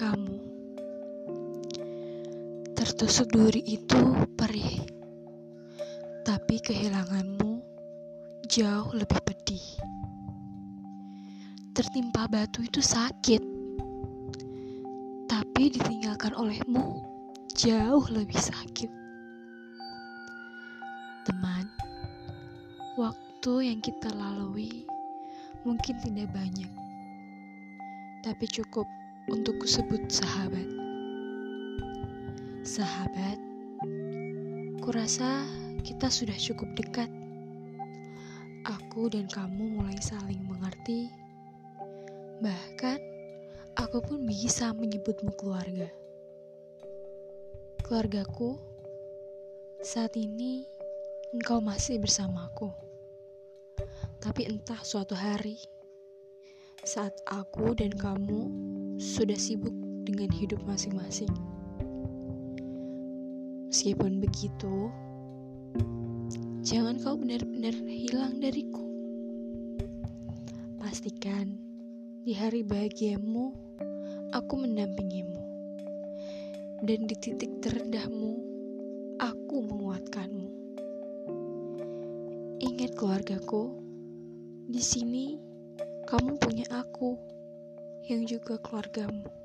kamu. Tertusuk duri itu perih, tapi kehilanganmu jauh lebih pedih. Tertimpa batu itu sakit, tapi ditinggalkan olehmu jauh lebih sakit. Teman, waktu yang kita lalui mungkin tidak banyak, tapi cukup untuk kusebut sahabat. Sahabat, kurasa kita sudah cukup dekat. Aku dan kamu mulai saling mengerti. Bahkan, aku pun bisa menyebutmu keluarga. Keluargaku, saat ini engkau masih bersamaku. Tapi entah suatu hari, saat aku dan kamu sudah sibuk dengan hidup masing-masing. Meskipun begitu, jangan kau benar-benar hilang dariku. Pastikan di hari bahagiamu, aku mendampingimu. Dan di titik terendahmu, aku menguatkanmu. Ingat keluargaku, di sini kamu punya aku yang juga keluargamu.